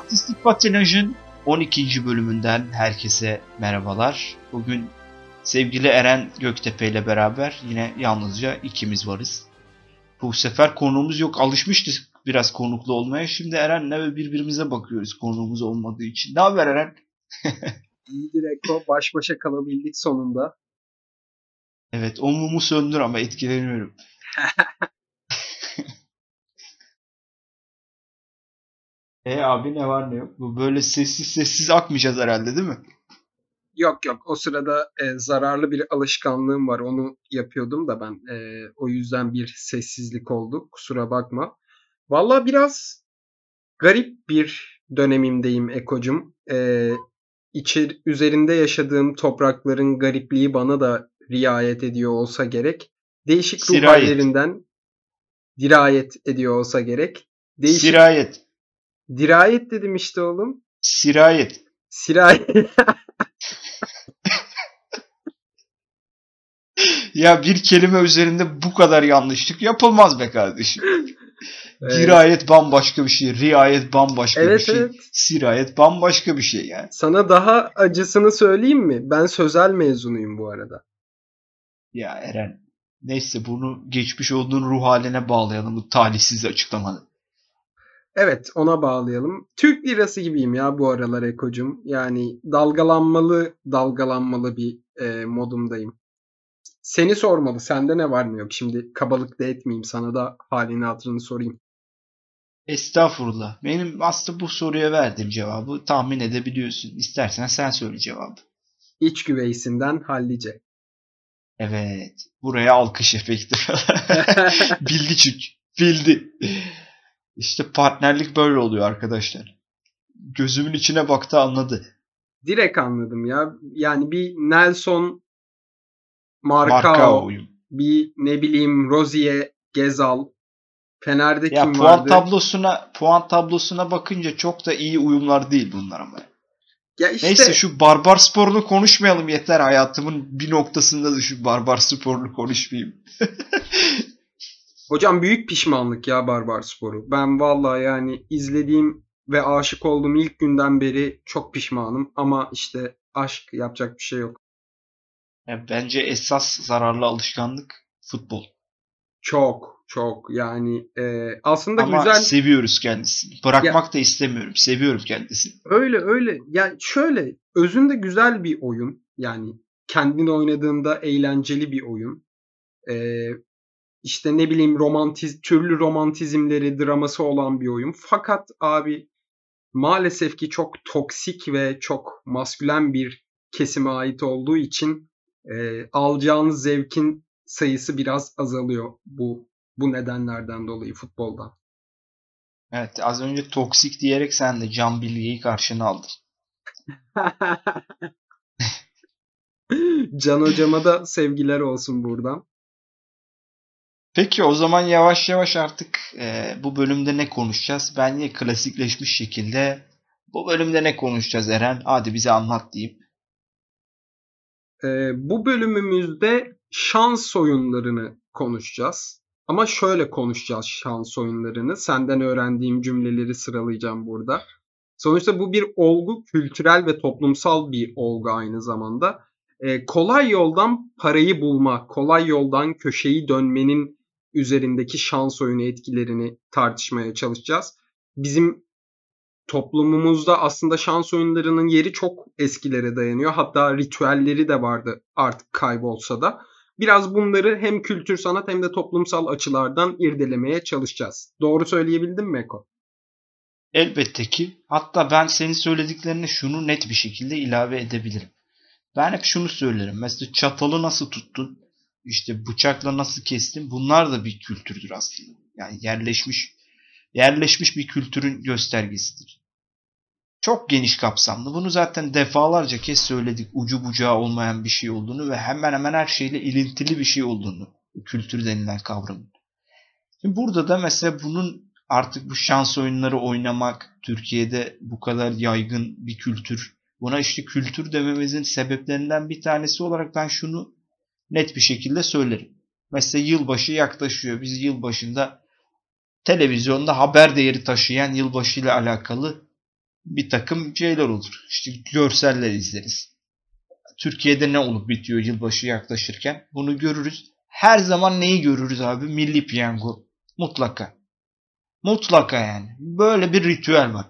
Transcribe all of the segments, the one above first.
Artistik Patinaj'ın 12. bölümünden herkese merhabalar. Bugün sevgili Eren Göktepe ile beraber yine yalnızca ikimiz varız. Bu sefer konuğumuz yok. Alışmıştık biraz konuklu olmaya. Şimdi Eren'le ve birbirimize bakıyoruz konuğumuz olmadığı için. Ne haber Eren? İyidir Eko. Baş başa kalabildik sonunda. Evet o mumu söndür ama etkileniyorum. E abi ne var ne yok? Bu böyle sessiz sessiz akmayacağız herhalde değil mi? Yok yok o sırada e, zararlı bir alışkanlığım var onu yapıyordum da ben e, o yüzden bir sessizlik oldu kusura bakma. Valla biraz garip bir dönemimdeyim Ekocum. E, içer, üzerinde yaşadığım toprakların garipliği bana da riayet ediyor olsa gerek. Değişik ruh hallerinden dirayet ediyor olsa gerek. Değişik Sirayet. Dirayet dedim işte oğlum. Sirayet. Sirayet. Ya bir kelime üzerinde bu kadar yanlışlık yapılmaz be kardeşim. Evet. Dirayet bambaşka bir şey. Riayet bambaşka Evet, bir şey. evet. Sirayet bambaşka bir şey yani. Sana daha acısını söyleyeyim mi? Ben sözel mezunuyum bu arada. Ya Eren. Neyse bunu geçmiş olduğun ruh haline bağlayalım bu talihsiz açıklamanı. Evet ona bağlayalım. Türk lirası gibiyim ya bu aralar Eko'cum. Yani dalgalanmalı dalgalanmalı bir e, modumdayım. Seni sormalı. Sende ne var ne yok? Şimdi kabalık da etmeyeyim. Sana da halini hatırını sorayım. Estağfurullah. Benim aslında bu soruya verdiğim cevabı tahmin edebiliyorsun. İstersen sen söyle cevabı. İç güveysinden hallice. Evet. Buraya alkış efekti. Bildi çünkü. Bildi. İşte partnerlik böyle oluyor arkadaşlar. Gözümün içine baktı anladı. Direkt anladım ya. Yani bir Nelson Marcao, Marka uyum. bir ne bileyim Rozier, Gezal. Fener'de Ya kim puan vardı? tablosuna puan tablosuna bakınca çok da iyi uyumlar değil bunlar ama. Ya işte Neyse şu barbar sporunu konuşmayalım yeter. Hayatımın bir noktasında da şu barbar sporunu konuşmayayım. Hocam büyük pişmanlık ya Barbar Sporu. Ben vallahi yani izlediğim ve aşık olduğum ilk günden beri çok pişmanım. Ama işte aşk yapacak bir şey yok. Ya bence esas zararlı alışkanlık futbol. Çok çok yani e, aslında Ama güzel seviyoruz kendisini. Bırakmak da istemiyorum. Seviyorum kendisini. öyle öyle yani şöyle özünde güzel bir oyun. Yani kendin oynadığında eğlenceli bir oyun. E, işte ne bileyim romantiz türlü romantizmleri, draması olan bir oyun. Fakat abi maalesef ki çok toksik ve çok maskülen bir kesime ait olduğu için e, alacağınız zevkin sayısı biraz azalıyor bu bu nedenlerden dolayı futboldan. Evet az önce toksik diyerek sen de Can Bilge'yi karşına aldın. Can hocama da sevgiler olsun buradan. Peki o zaman yavaş yavaş artık e, bu bölümde ne konuşacağız? Ben yine klasikleşmiş şekilde bu bölümde ne konuşacağız Eren? Hadi bize anlat diyeyim. Ee, bu bölümümüzde şans oyunlarını konuşacağız. Ama şöyle konuşacağız şans oyunlarını. Senden öğrendiğim cümleleri sıralayacağım burada. Sonuçta bu bir olgu, kültürel ve toplumsal bir olgu aynı zamanda. Ee, kolay yoldan parayı bulma, kolay yoldan köşeyi dönmenin üzerindeki şans oyunu etkilerini tartışmaya çalışacağız. Bizim toplumumuzda aslında şans oyunlarının yeri çok eskilere dayanıyor. Hatta ritüelleri de vardı artık kaybolsa da. Biraz bunları hem kültür sanat hem de toplumsal açılardan irdelemeye çalışacağız. Doğru söyleyebildim mi Eko? Elbette ki. Hatta ben senin söylediklerine şunu net bir şekilde ilave edebilirim. Ben hep şunu söylerim. Mesela çatalı nasıl tuttun? İşte bıçakla nasıl kestin? Bunlar da bir kültürdür aslında. Yani yerleşmiş yerleşmiş bir kültürün göstergesidir. Çok geniş kapsamlı. Bunu zaten defalarca kez söyledik. Ucu bucağı olmayan bir şey olduğunu ve hemen hemen her şeyle ilintili bir şey olduğunu. Kültür denilen kavramın. Şimdi burada da mesela bunun artık bu şans oyunları oynamak Türkiye'de bu kadar yaygın bir kültür. Buna işte kültür dememizin sebeplerinden bir tanesi olarak ben şunu net bir şekilde söylerim. Mesela yılbaşı yaklaşıyor. Biz yılbaşında televizyonda haber değeri taşıyan yılbaşı ile alakalı bir takım şeyler olur. İşte görseller izleriz. Türkiye'de ne olup bitiyor yılbaşı yaklaşırken bunu görürüz. Her zaman neyi görürüz abi? Milli piyango. Mutlaka. Mutlaka yani. Böyle bir ritüel var.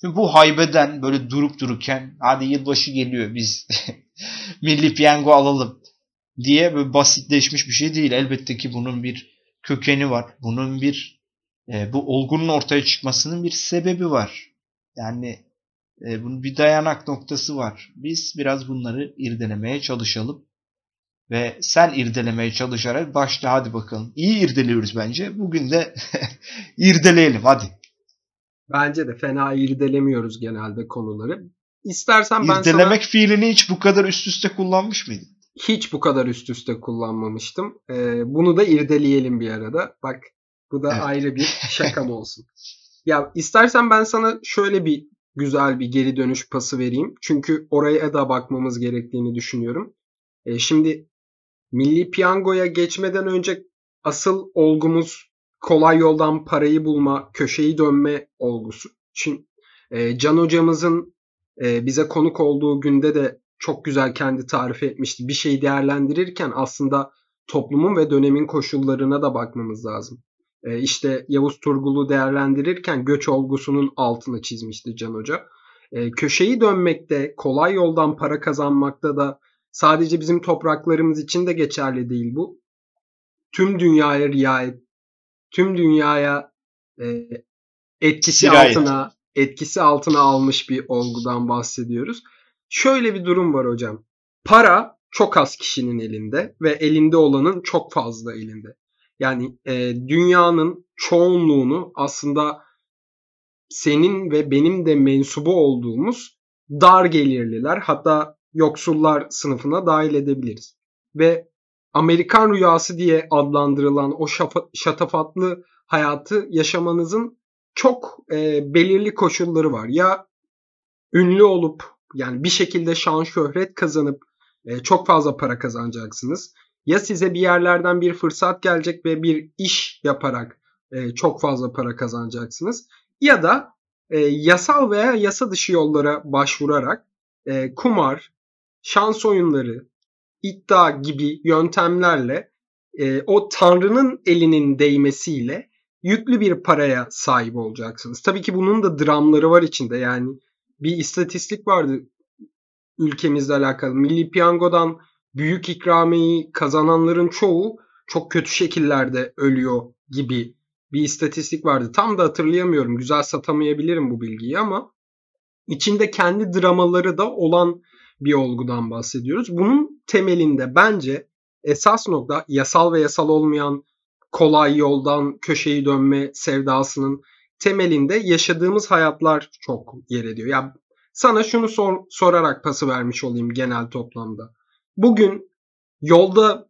Şimdi bu haybeden böyle durup dururken hadi yılbaşı geliyor biz milli piyango alalım diye böyle basitleşmiş bir şey değil. Elbette ki bunun bir kökeni var. Bunun bir e, bu olgunun ortaya çıkmasının bir sebebi var. Yani e, bunun bir dayanak noktası var. Biz biraz bunları irdelemeye çalışalım. Ve sen irdelemeye çalışarak başla hadi bakalım. İyi irdeliyoruz bence. Bugün de irdeleyelim hadi. Bence de fena irdelemiyoruz genelde konuları. İstersen ben İrdelemek sana... fiilini hiç bu kadar üst üste kullanmış mıydın? Hiç bu kadar üst üste kullanmamıştım. Ee, bunu da irdeleyelim bir arada. Bak bu da evet. ayrı bir şakam olsun. Ya istersen ben sana şöyle bir güzel bir geri dönüş pası vereyim. Çünkü oraya da bakmamız gerektiğini düşünüyorum. Ee, şimdi Milli Piyango'ya geçmeden önce asıl olgumuz kolay yoldan parayı bulma, köşeyi dönme olgusu. Şimdi e, Can hocamızın e, bize konuk olduğu günde de çok güzel kendi tarif etmişti. Bir şeyi değerlendirirken aslında toplumun ve dönemin koşullarına da bakmamız lazım. E, işte Yavuz Turgul'u değerlendirirken göç olgusunun altını çizmişti Can Hoca. E, köşeyi dönmekte, kolay yoldan para kazanmakta da sadece bizim topraklarımız için de geçerli değil bu. Tüm dünyaya riayet, tüm dünyaya e, etkisi Sirayet. altına etkisi altına almış bir olgudan bahsediyoruz. Şöyle bir durum var hocam. Para çok az kişinin elinde ve elinde olanın çok fazla elinde. Yani e, dünyanın çoğunluğunu aslında senin ve benim de mensubu olduğumuz dar gelirliler hatta yoksullar sınıfına dahil edebiliriz. Ve Amerikan rüyası diye adlandırılan o şatafatlı hayatı yaşamanızın çok e, belirli koşulları var. Ya ünlü olup yani bir şekilde şan şöhret kazanıp e, çok fazla para kazanacaksınız. Ya size bir yerlerden bir fırsat gelecek ve bir iş yaparak e, çok fazla para kazanacaksınız. Ya da e, yasal veya yasa dışı yollara başvurarak e, kumar, şans oyunları, iddia gibi yöntemlerle e, o tanrının elinin değmesiyle yüklü bir paraya sahip olacaksınız. Tabii ki bunun da dramları var içinde. Yani bir istatistik vardı ülkemizle alakalı. Milli Piyango'dan büyük ikramiyeyi kazananların çoğu çok kötü şekillerde ölüyor gibi bir istatistik vardı. Tam da hatırlayamıyorum. Güzel satamayabilirim bu bilgiyi ama içinde kendi dramaları da olan bir olgudan bahsediyoruz. Bunun temelinde bence esas nokta yasal ve yasal olmayan kolay yoldan köşeyi dönme sevdasının temelinde yaşadığımız hayatlar çok yer ediyor. Ya sana şunu sor, sorarak pası vermiş olayım genel toplamda. Bugün yolda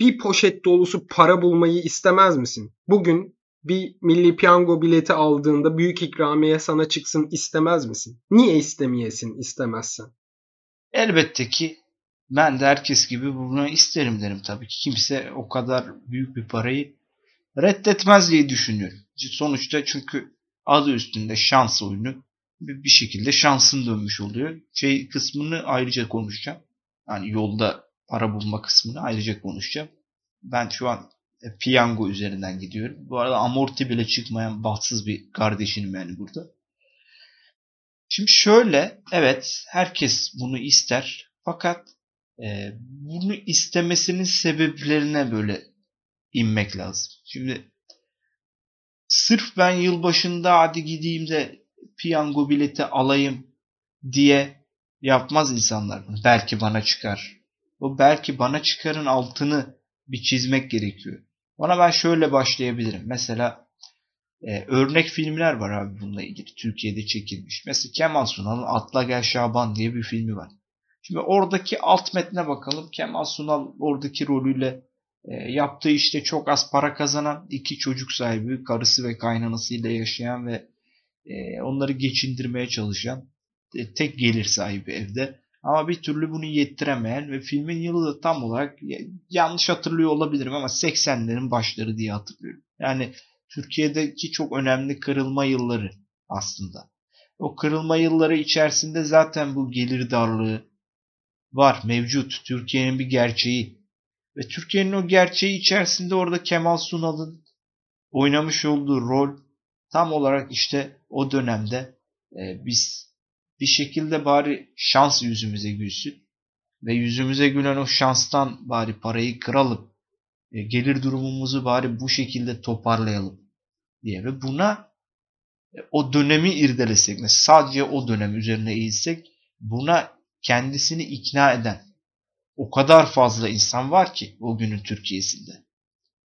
bir poşet dolusu para bulmayı istemez misin? Bugün bir milli piyango bileti aldığında büyük ikramiye sana çıksın istemez misin? Niye istemeyesin istemezsen? Elbette ki ben de herkes gibi bunu isterim derim tabii ki. Kimse o kadar büyük bir parayı reddetmez diye düşünüyorum. Sonuçta çünkü adı üstünde şans oyunu bir şekilde şansın dönmüş oluyor. Şey kısmını ayrıca konuşacağım. Yani yolda para bulma kısmını ayrıca konuşacağım. Ben şu an e, piyango üzerinden gidiyorum. Bu arada amorti bile çıkmayan bahtsız bir kardeşinim yani burada. Şimdi şöyle evet herkes bunu ister fakat e, bunu istemesinin sebeplerine böyle inmek lazım. Şimdi sırf ben yılbaşında hadi gideyim de piyango bileti alayım diye yapmaz insanlar bunu. Belki bana çıkar. O belki bana çıkarın altını bir çizmek gerekiyor. Ona ben şöyle başlayabilirim. Mesela e, örnek filmler var abi bununla ilgili. Türkiye'de çekilmiş. Mesela Kemal Sunal'ın Atla Gel Şaban diye bir filmi var. Şimdi oradaki alt metne bakalım. Kemal Sunal oradaki rolüyle yaptığı işte çok az para kazanan iki çocuk sahibi, karısı ve kaynanasıyla yaşayan ve e, onları geçindirmeye çalışan e, tek gelir sahibi evde. Ama bir türlü bunu yettiremeyen ve filmin yılı da tam olarak yanlış hatırlıyor olabilirim ama 80'lerin başları diye hatırlıyorum. Yani Türkiye'deki çok önemli kırılma yılları aslında. O kırılma yılları içerisinde zaten bu gelir darlığı var, mevcut. Türkiye'nin bir gerçeği. Ve Türkiye'nin o gerçeği içerisinde orada Kemal Sunal'ın oynamış olduğu rol tam olarak işte o dönemde e, biz bir şekilde bari şans yüzümüze gülsün ve yüzümüze gülen o şanstan bari parayı kıralım. E, gelir durumumuzu bari bu şekilde toparlayalım diye ve buna e, o dönemi irdelesek mesela sadece o dönem üzerine eğilsek buna kendisini ikna eden o kadar fazla insan var ki o günün Türkiye'sinde.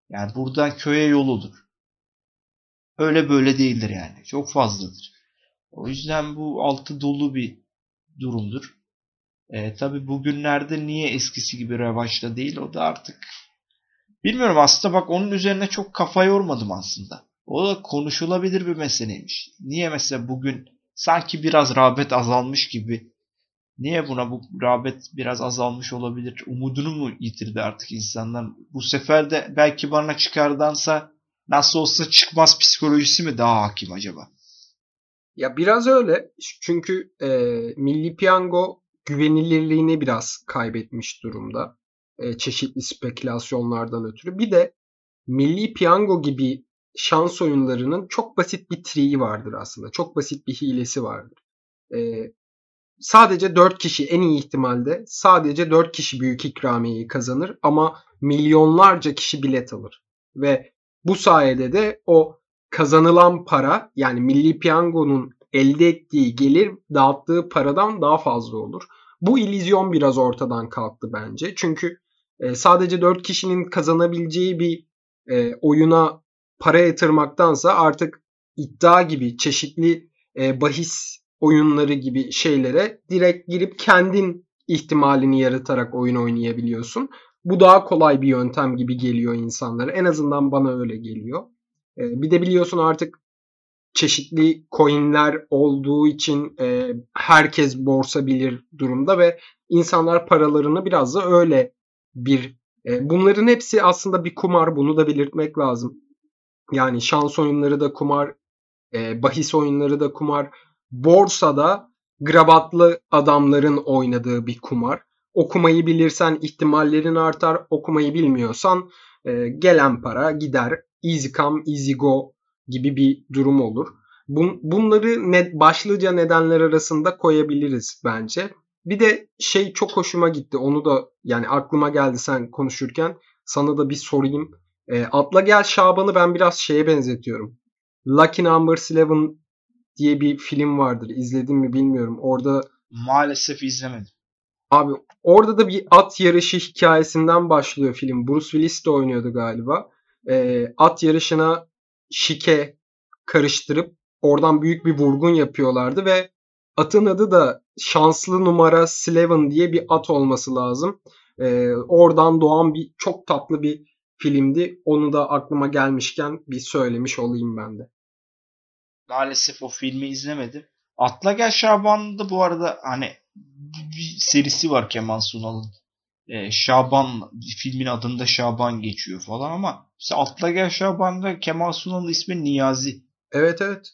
Yani buradan köye yoludur. Öyle böyle değildir yani. Çok fazladır. O yüzden bu altı dolu bir durumdur. E, tabi bugünlerde niye eskisi gibi revaçta değil o da artık bilmiyorum aslında bak onun üzerine çok kafa yormadım aslında. O da konuşulabilir bir meseleymiş. Niye mesela bugün sanki biraz rağbet azalmış gibi Niye buna bu rağbet biraz azalmış olabilir? Umudunu mu yitirdi artık insanlar? Bu sefer de belki bana çıkardansa nasıl olsa çıkmaz psikolojisi mi daha hakim acaba? Ya biraz öyle. Çünkü e, Milli Piyango güvenilirliğini biraz kaybetmiş durumda. E, çeşitli spekülasyonlardan ötürü. Bir de Milli Piyango gibi şans oyunlarının çok basit bir triği vardır aslında. Çok basit bir hilesi vardır. E, sadece 4 kişi en iyi ihtimalde sadece 4 kişi büyük ikramiyeyi kazanır ama milyonlarca kişi bilet alır. Ve bu sayede de o kazanılan para yani Milli Piyango'nun elde ettiği gelir dağıttığı paradan daha fazla olur. Bu illüzyon biraz ortadan kalktı bence. Çünkü e, sadece 4 kişinin kazanabileceği bir e, oyuna para yatırmaktansa artık iddia gibi çeşitli e, bahis oyunları gibi şeylere direkt girip kendin ihtimalini yaratarak oyun oynayabiliyorsun. Bu daha kolay bir yöntem gibi geliyor insanlara. En azından bana öyle geliyor. Ee, bir de biliyorsun artık çeşitli coinler olduğu için e, herkes borsa bilir durumda ve insanlar paralarını biraz da öyle bir e, bunların hepsi aslında bir kumar bunu da belirtmek lazım. Yani şans oyunları da kumar, e, bahis oyunları da kumar, borsada grabatlı adamların oynadığı bir kumar. Okumayı bilirsen ihtimallerin artar. Okumayı bilmiyorsan e, gelen para gider. Easy come easy go gibi bir durum olur. Bun, bunları ne, başlıca nedenler arasında koyabiliriz bence. Bir de şey çok hoşuma gitti. Onu da yani aklıma geldi sen konuşurken. Sana da bir sorayım. E, Atla Gel Şaban'ı ben biraz şeye benzetiyorum. Lucky Number 11 diye bir film vardır. İzledin mi bilmiyorum. Orada maalesef izlemedim. Abi orada da bir at yarışı hikayesinden başlıyor film. Bruce Willis de oynuyordu galiba. E, at yarışına şike karıştırıp oradan büyük bir vurgun yapıyorlardı ve atın adı da şanslı numara Sleven diye bir at olması lazım. E, oradan doğan bir çok tatlı bir filmdi. Onu da aklıma gelmişken bir söylemiş olayım ben de maalesef o filmi izlemedim. Atla Gel Şaban'da bu arada hani bir serisi var Kemal Sunal'ın. Ee, Şaban filmin adında Şaban geçiyor falan ama işte Atla Gel Şaban'da Kemal Sunal'ın ismi Niyazi. Evet evet.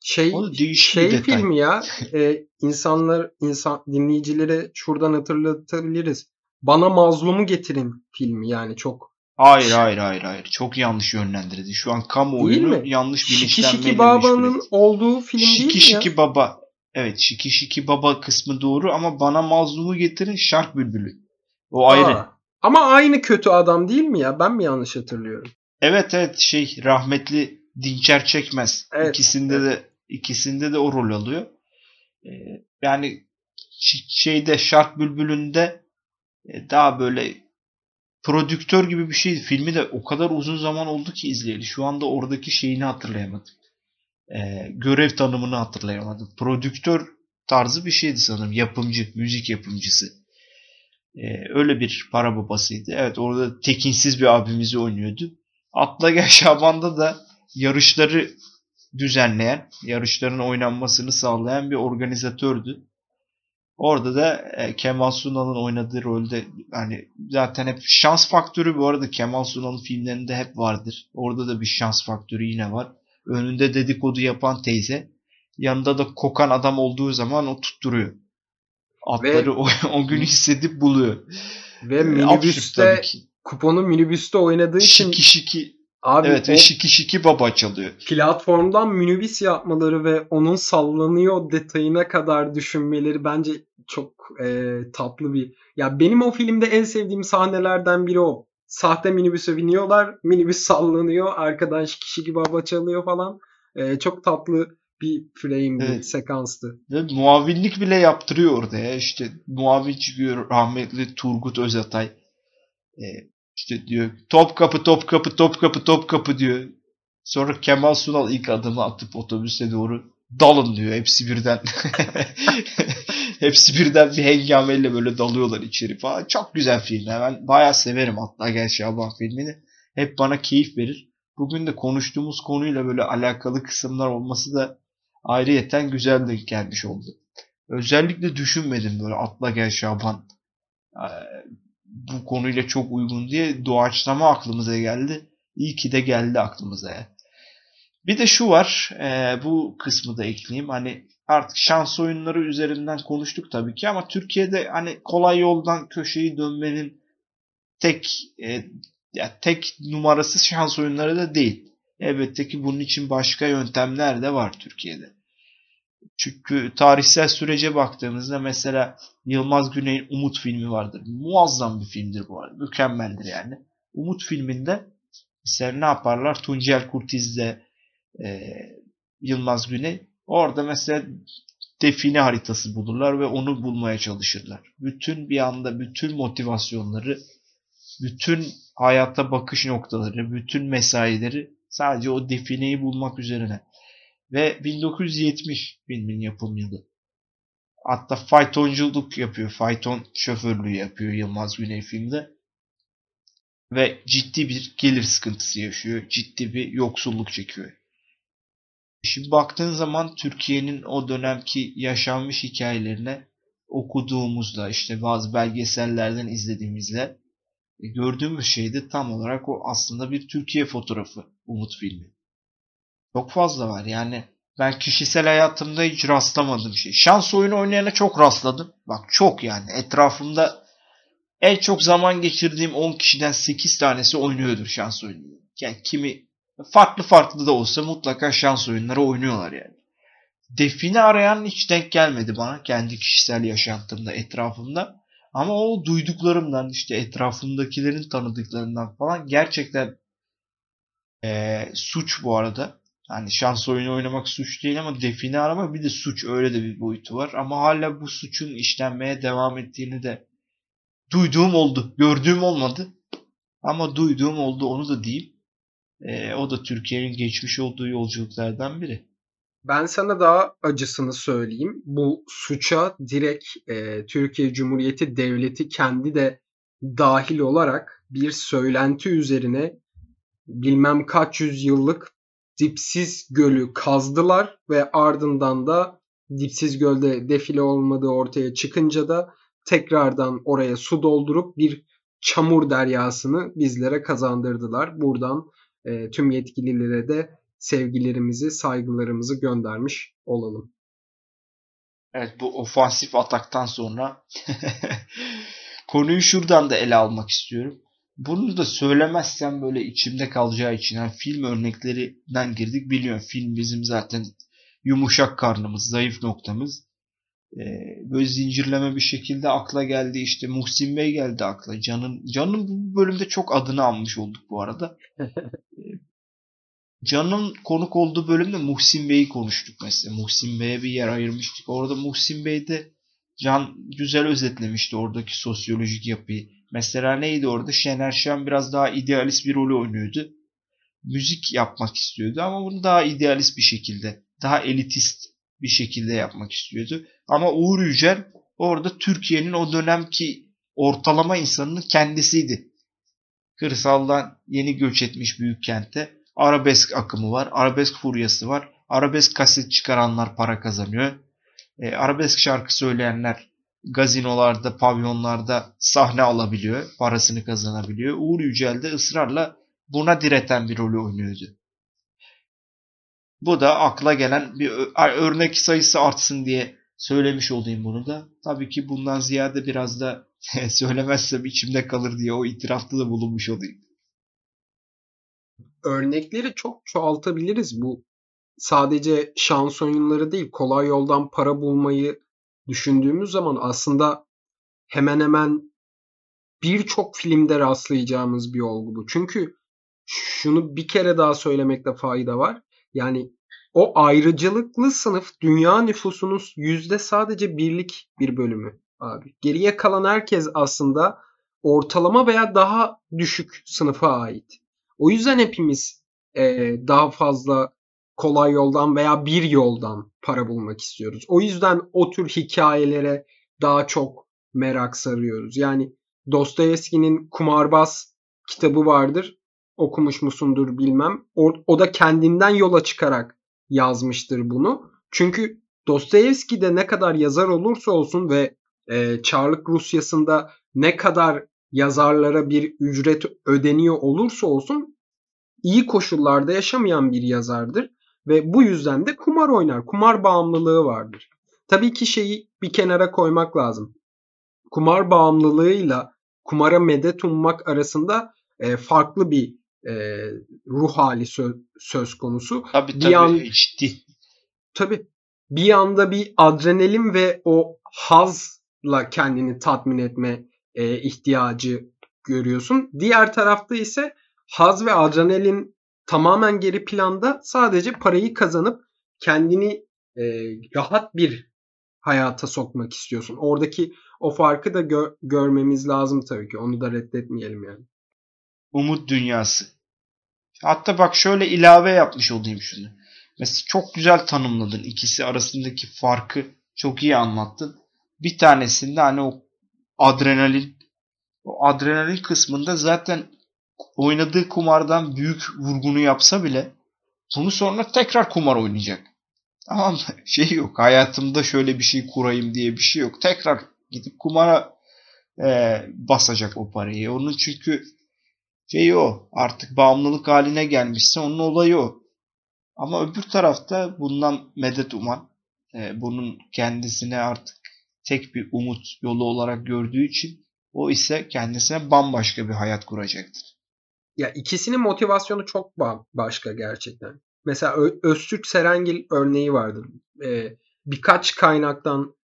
Şey şey filmi ya. e, insanlar insan dinleyicilere şuradan hatırlatabiliriz. Bana mazlumu getirin filmi yani çok Hayır hayır hayır hayır. Çok yanlış yönlendirdi. Şu an kamuoyunu yanlış bilinçlenmeyle Şiki Şiki Baba'nın olduğu film Şiki değil mi Şiki ya? Baba. Evet Şiki Şiki Baba kısmı doğru ama bana mazlumu getirin Şark Bülbülü. O Aa, ayrı. Ama aynı kötü adam değil mi ya? Ben mi yanlış hatırlıyorum? Evet evet şey rahmetli Dinçer Çekmez. Evet, ikisinde evet. de ikisinde de o rol alıyor. Ee, yani şeyde Şark Bülbülü'nde e, daha böyle prodüktör gibi bir şeydi. Filmi de o kadar uzun zaman oldu ki izleyeli. Şu anda oradaki şeyini hatırlayamadım. Ee, görev tanımını hatırlayamadım. Prodüktör tarzı bir şeydi sanırım. Yapımcı, müzik yapımcısı. Ee, öyle bir para babasıydı. Evet orada tekinsiz bir abimizi oynuyordu. Atla Gel Şaban'da da yarışları düzenleyen, yarışların oynanmasını sağlayan bir organizatördü. Orada da e, Kemal Sunal'ın oynadığı rolde hani zaten hep şans faktörü bu arada Kemal Sunal'ın filmlerinde hep vardır. Orada da bir şans faktörü yine var. Önünde dedikodu yapan teyze Yanında da kokan adam olduğu zaman o tutturuyor. Atları o, o günü hissedip buluyor. Ve absürt minibüste kuponu minibüste oynadığı için Şiki şiki. Abi Evet ve şiki şiki baba çalıyor. platformdan minibüs yapmaları ve onun sallanıyor detayına kadar düşünmeleri bence çok e, tatlı bir. Ya benim o filmde en sevdiğim sahnelerden biri o. Sahte minibüse biniyorlar, minibüs sallanıyor, arkadan kişi gibi hava çalıyor falan. E, çok tatlı bir frame, bir Evet. sekanstı. Ve muavinlik bile yaptırıyor orada ya. İşte muavin çıkıyor rahmetli Turgut Özatay. Ee, işte diyor top kapı top kapı top kapı top kapı diyor. Sonra Kemal Sunal ilk adımı atıp otobüse doğru dalın diyor. Hepsi birden hepsi birden bir hengameyle böyle dalıyorlar içeri falan. Çok güzel film. Ben bayağı severim hatta Gel Şaban filmini. Hep bana keyif verir. Bugün de konuştuğumuz konuyla böyle alakalı kısımlar olması da ayrıyeten güzel de gelmiş oldu. Özellikle düşünmedim böyle Atla Gel Şaban bu konuyla çok uygun diye doğaçlama aklımıza geldi. İyi ki de geldi aklımıza. Bir de şu var, eee, bu kısmı da ekleyeyim. Hani artık şans oyunları üzerinden konuştuk tabii ki ama Türkiye'de hani kolay yoldan köşeyi dönmenin tek e, ya tek numarası şans oyunları da değil. Elbette ki bunun için başka yöntemler de var Türkiye'de. Çünkü tarihsel sürece baktığımızda mesela Yılmaz Güney'in Umut filmi vardır. Muazzam bir filmdir bu arada. Mükemmeldir yani. Umut filminde mesela ne yaparlar? Tuncel Kurtiz'de e, Yılmaz Güney. Orada mesela define haritası bulurlar ve onu bulmaya çalışırlar. Bütün bir anda bütün motivasyonları, bütün hayata bakış noktaları, bütün mesaileri sadece o defineyi bulmak üzerine. Ve 1970 filmin yapım yılı. Hatta faytonculuk yapıyor. Fayton şoförlüğü yapıyor Yılmaz Güney filmde. Ve ciddi bir gelir sıkıntısı yaşıyor. Ciddi bir yoksulluk çekiyor. Şimdi baktığın zaman Türkiye'nin o dönemki yaşanmış hikayelerine okuduğumuzda işte bazı belgesellerden izlediğimizde e, gördüğümüz şey de tam olarak o aslında bir Türkiye fotoğrafı Umut filmi. Çok fazla var yani ben kişisel hayatımda hiç rastlamadığım şey. Şans oyunu oynayana çok rastladım. Bak çok yani etrafımda en çok zaman geçirdiğim 10 kişiden 8 tanesi oynuyordur şans oyunu. Yani kimi farklı farklı da olsa mutlaka şans oyunları oynuyorlar yani. Define arayan hiç denk gelmedi bana kendi kişisel yaşantımda, etrafımda. Ama o duyduklarımdan işte etrafımdakilerin tanıdıklarından falan gerçekten eee, suç bu arada. Hani şans oyunu oynamak suç değil ama define aramak bir de suç öyle de bir boyutu var. Ama hala bu suçun işlenmeye devam ettiğini de duyduğum oldu. Gördüğüm olmadı. Ama duyduğum oldu onu da diyeyim. Eee, o da Türkiye'nin geçmiş olduğu yolculuklardan biri. Ben sana daha acısını söyleyeyim. Bu suça direkt e, Türkiye Cumhuriyeti Devleti kendi de dahil olarak bir söylenti üzerine bilmem kaç yüz yıllık dipsiz gölü kazdılar ve ardından da dipsiz gölde defile olmadığı ortaya çıkınca da tekrardan oraya su doldurup bir çamur deryasını bizlere kazandırdılar. Buradan e, tüm yetkililere de sevgilerimizi, saygılarımızı göndermiş olalım. Evet bu ofansif ataktan sonra konuyu şuradan da ele almak istiyorum. Bunu da söylemezsem böyle içimde kalacağı için yani film örneklerinden girdik biliyorum. Film bizim zaten yumuşak karnımız, zayıf noktamız. Ee, böyle zincirleme bir şekilde akla geldi işte Muhsin Bey geldi akla. Can'ın Can'ın bu bölümde çok adını almış olduk bu arada. Can'ın konuk olduğu bölümde Muhsin Bey'i konuştuk mesela. Muhsin Bey'e bir yer ayırmıştık. Orada Muhsin Bey'de Can güzel özetlemişti oradaki sosyolojik yapıyı. Mesela neydi orada? Şener Şen biraz daha idealist bir rol oynuyordu. Müzik yapmak istiyordu ama bunu daha idealist bir şekilde, daha elitist bir şekilde yapmak istiyordu. Ama Uğur Yücel orada Türkiye'nin o dönemki ortalama insanının kendisiydi. Kırsaldan yeni göç etmiş büyük kente arabesk akımı var. Arabesk furyası var. Arabesk kaset çıkaranlar para kazanıyor. E, arabesk şarkı söyleyenler gazinolarda, pavyonlarda sahne alabiliyor. Parasını kazanabiliyor. Uğur Yücel de ısrarla buna direten bir rolü oynuyordu. Bu da akla gelen bir örnek sayısı artsın diye söylemiş olayım bunu da. Tabii ki bundan ziyade biraz da söylemezsem içimde kalır diye o itirafta da bulunmuş olayım. Örnekleri çok çoğaltabiliriz. Bu sadece şans oyunları değil, kolay yoldan para bulmayı düşündüğümüz zaman aslında hemen hemen birçok filmde rastlayacağımız bir olgu bu. Çünkü şunu bir kere daha söylemekte fayda var. Yani o ayrıcalıklı sınıf dünya nüfusunun yüzde sadece birlik bir bölümü abi. Geriye kalan herkes aslında ortalama veya daha düşük sınıfa ait. O yüzden hepimiz e, daha fazla kolay yoldan veya bir yoldan para bulmak istiyoruz. O yüzden o tür hikayelere daha çok merak sarıyoruz. Yani Dostoyevski'nin Kumarbaz kitabı vardır. Okumuş musundur bilmem. O, o da kendinden yola çıkarak yazmıştır bunu. Çünkü Dostoyevski de ne kadar yazar olursa olsun ve e, Çarlık Rusyası'nda ne kadar yazarlara bir ücret ödeniyor olursa olsun iyi koşullarda yaşamayan bir yazardır ve bu yüzden de kumar oynar. Kumar bağımlılığı vardır. Tabii ki şeyi bir kenara koymak lazım. Kumar bağımlılığıyla kumara medet ummak arasında e, farklı bir e, ruh hali söz, söz konusu. Tabii bir tabii an, ciddi. Tabii bir yanda bir adrenalin ve o hazla kendini tatmin etme e, ihtiyacı görüyorsun. Diğer tarafta ise haz ve adrenalin tamamen geri planda sadece parayı kazanıp kendini e, rahat bir hayata sokmak istiyorsun. Oradaki o farkı da gö- görmemiz lazım tabii ki. Onu da reddetmeyelim yani. Umut dünyası. Hatta bak şöyle ilave yapmış olayım şunu. Mesela çok güzel tanımladın. ikisi arasındaki farkı çok iyi anlattın. Bir tanesinde hani o adrenalin o adrenalin kısmında zaten oynadığı kumardan büyük vurgunu yapsa bile bunu sonra tekrar kumar oynayacak. Tamam? Şey yok. Hayatımda şöyle bir şey kurayım diye bir şey yok. Tekrar gidip kumara e, basacak o parayı. Onun çünkü şey o. Artık bağımlılık haline gelmişse onun olayı o. Ama öbür tarafta bundan medet uman, e, bunun kendisine artık tek bir umut yolu olarak gördüğü için o ise kendisine bambaşka bir hayat kuracaktır. Ya ikisinin motivasyonu çok başka gerçekten. Mesela Ö- Öztürk Serengil örneği vardır. Ee, birkaç kaynaktan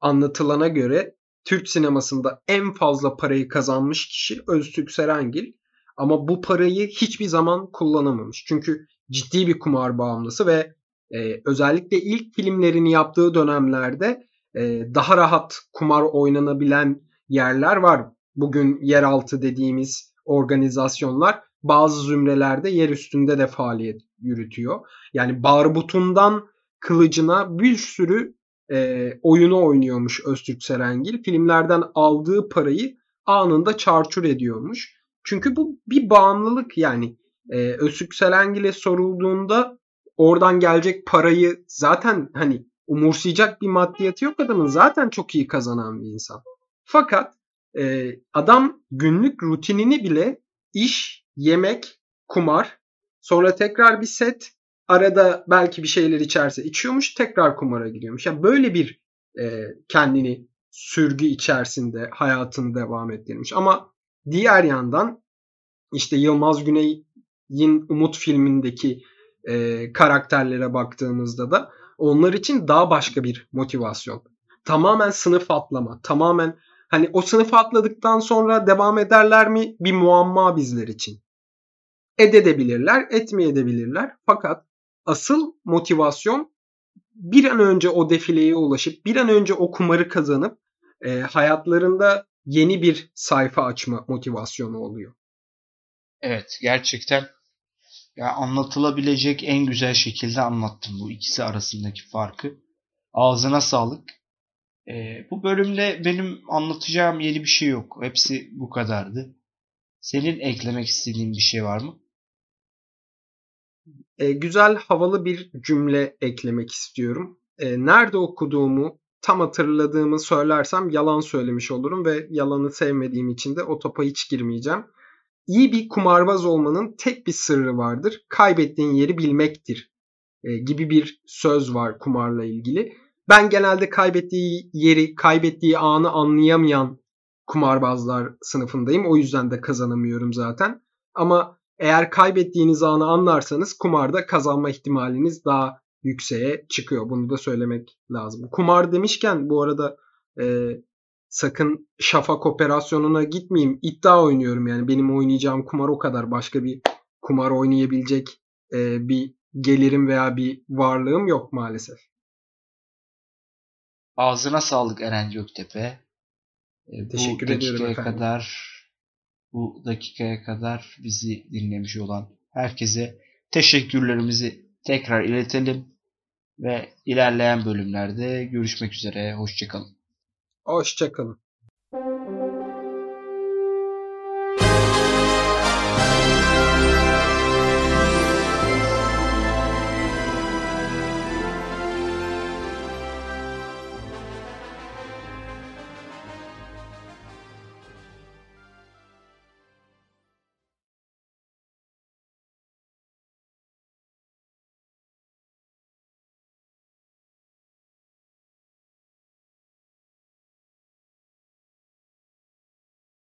anlatılana göre Türk sinemasında en fazla parayı kazanmış kişi Öztürk Serengil. Ama bu parayı hiçbir zaman kullanamamış. Çünkü ciddi bir kumar bağımlısı ve e, özellikle ilk filmlerini yaptığı dönemlerde e, daha rahat kumar oynanabilen yerler var. Bugün yeraltı dediğimiz organizasyonlar bazı zümrelerde yer üstünde de faaliyet yürütüyor. Yani barbutundan kılıcına bir sürü e, oyunu oynuyormuş Öztürk Serengil. Filmlerden aldığı parayı anında çarçur ediyormuş. Çünkü bu bir bağımlılık yani. E, Öztürk Serengil'e sorulduğunda oradan gelecek parayı zaten hani umursayacak bir maddiyatı yok adamın. Zaten çok iyi kazanan bir insan. Fakat e, adam günlük rutinini bile iş, yemek, kumar, sonra tekrar bir set, arada belki bir şeyler içerse içiyormuş, tekrar kumara gidiyormuş. Yani böyle bir e, kendini sürgü içerisinde hayatını devam ettirmiş. Ama diğer yandan işte Yılmaz Güney'in Umut filmindeki e, karakterlere baktığımızda da onlar için daha başka bir motivasyon. Tamamen sınıf atlama, tamamen Hani o sınıfı atladıktan sonra devam ederler mi? Bir muamma bizler için. Edebilirler, etmeyebilirler. Fakat asıl motivasyon bir an önce o defileye ulaşıp bir an önce o kumarı kazanıp e, hayatlarında yeni bir sayfa açma motivasyonu oluyor. Evet gerçekten ya anlatılabilecek en güzel şekilde anlattım bu ikisi arasındaki farkı. Ağzına sağlık. E, bu bölümde benim anlatacağım yeni bir şey yok. Hepsi bu kadardı. Senin eklemek istediğin bir şey var mı? E, güzel, havalı bir cümle eklemek istiyorum. E, nerede okuduğumu tam hatırladığımı söylersem yalan söylemiş olurum ve yalanı sevmediğim için de o topa hiç girmeyeceğim. İyi bir kumarbaz olmanın tek bir sırrı vardır. Kaybettiğin yeri bilmektir e, gibi bir söz var kumarla ilgili. Ben genelde kaybettiği yeri, kaybettiği anı anlayamayan kumarbazlar sınıfındayım. O yüzden de kazanamıyorum zaten. Ama eğer kaybettiğiniz anı anlarsanız kumarda kazanma ihtimaliniz daha yükseğe çıkıyor. Bunu da söylemek lazım. Kumar demişken bu arada e, sakın şafak operasyonuna gitmeyeyim. İddia oynuyorum yani benim oynayacağım kumar o kadar. Başka bir kumar oynayabilecek e, bir gelirim veya bir varlığım yok maalesef. Ağzına sağlık Eren Göktepe. E, Teşekkür bu ediyorum dakikaya efendim. kadar bu dakikaya kadar bizi dinlemiş olan herkese teşekkürlerimizi tekrar iletelim ve ilerleyen bölümlerde görüşmek üzere. Hoşçakalın. Hoşçakalın.